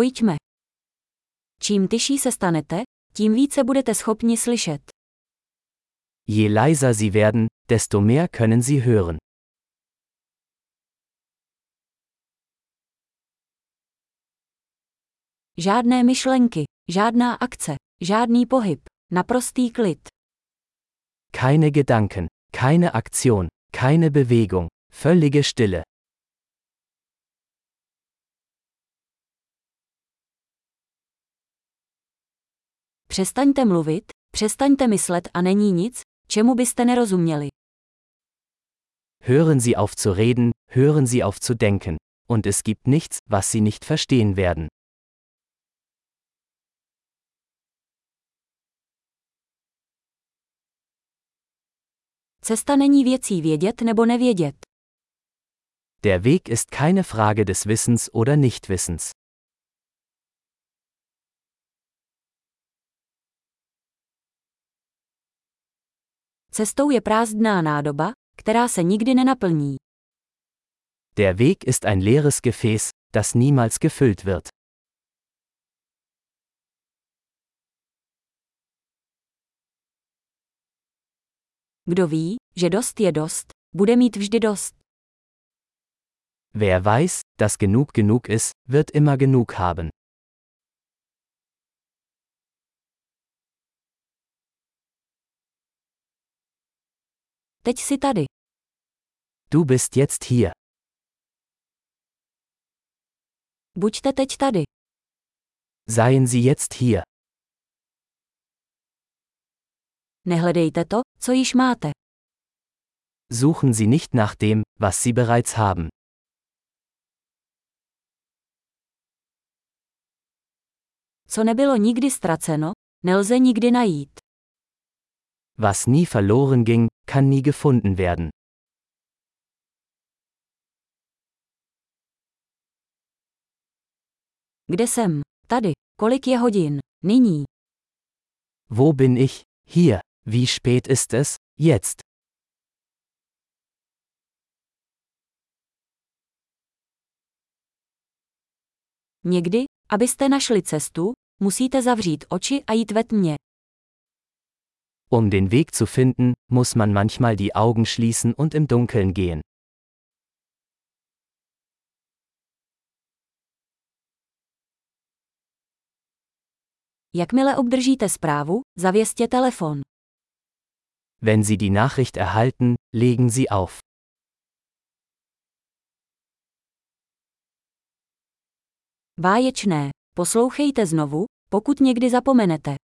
Pojďme. Čím tyší se stanete, tím více budete schopni slyšet. Je leiser Sie werden, desto mehr können Sie hören. Žádné myšlenky, žádná akce, žádný pohyb, naprostý klid. Keine Gedanken, keine Aktion, keine Bewegung, völlige Stille. Přestaňte mluvit, přestaňte myslet a není nic, čemu byste nerozuměli. Hören Sie auf zu reden, hören Sie auf zu denken, und es gibt nichts, was Sie nicht verstehen werden. Cesta není věcí vědět nebo nevědět. Der Weg ist keine Frage des Wissens oder Nichtwissens. Cestou je prázdná nádoba, která se nikdy nenaplní. Der Weg ist ein leeres Gefäß, das niemals gefüllt wird. Kdo ví, že dost je dost, bude mít vždy dost. Wer weiß, dass genug genug ist, wird immer genug haben. Teď si tady. Du bist jetzt hier. Buďte teď tady. Seien Sie jetzt hier. Nehledejte to, co již máte. Suchen Sie nicht nach dem, was Sie bereits haben. Co nebylo nikdy ztraceno, nelze nikdy najít. Was nie verloren ging, kann nie gefunden werden. Kde jsem? Tady. Kolik je hodin? Nyní. Wo bin ich? Hier. Wie spät ist es? Jetzt. Někdy, abyste našli cestu, musíte zavřít oči a jít ve tmě. Um den Weg zu finden, muss man manchmal die Augen schließen und im Dunkeln gehen. Jakmile obdržíte zprávu, zavěstě telefon. Wenn Sie die Nachricht erhalten, legen Sie auf. Báječné. Poslouchejte znovu, pokud někdy zapomenete.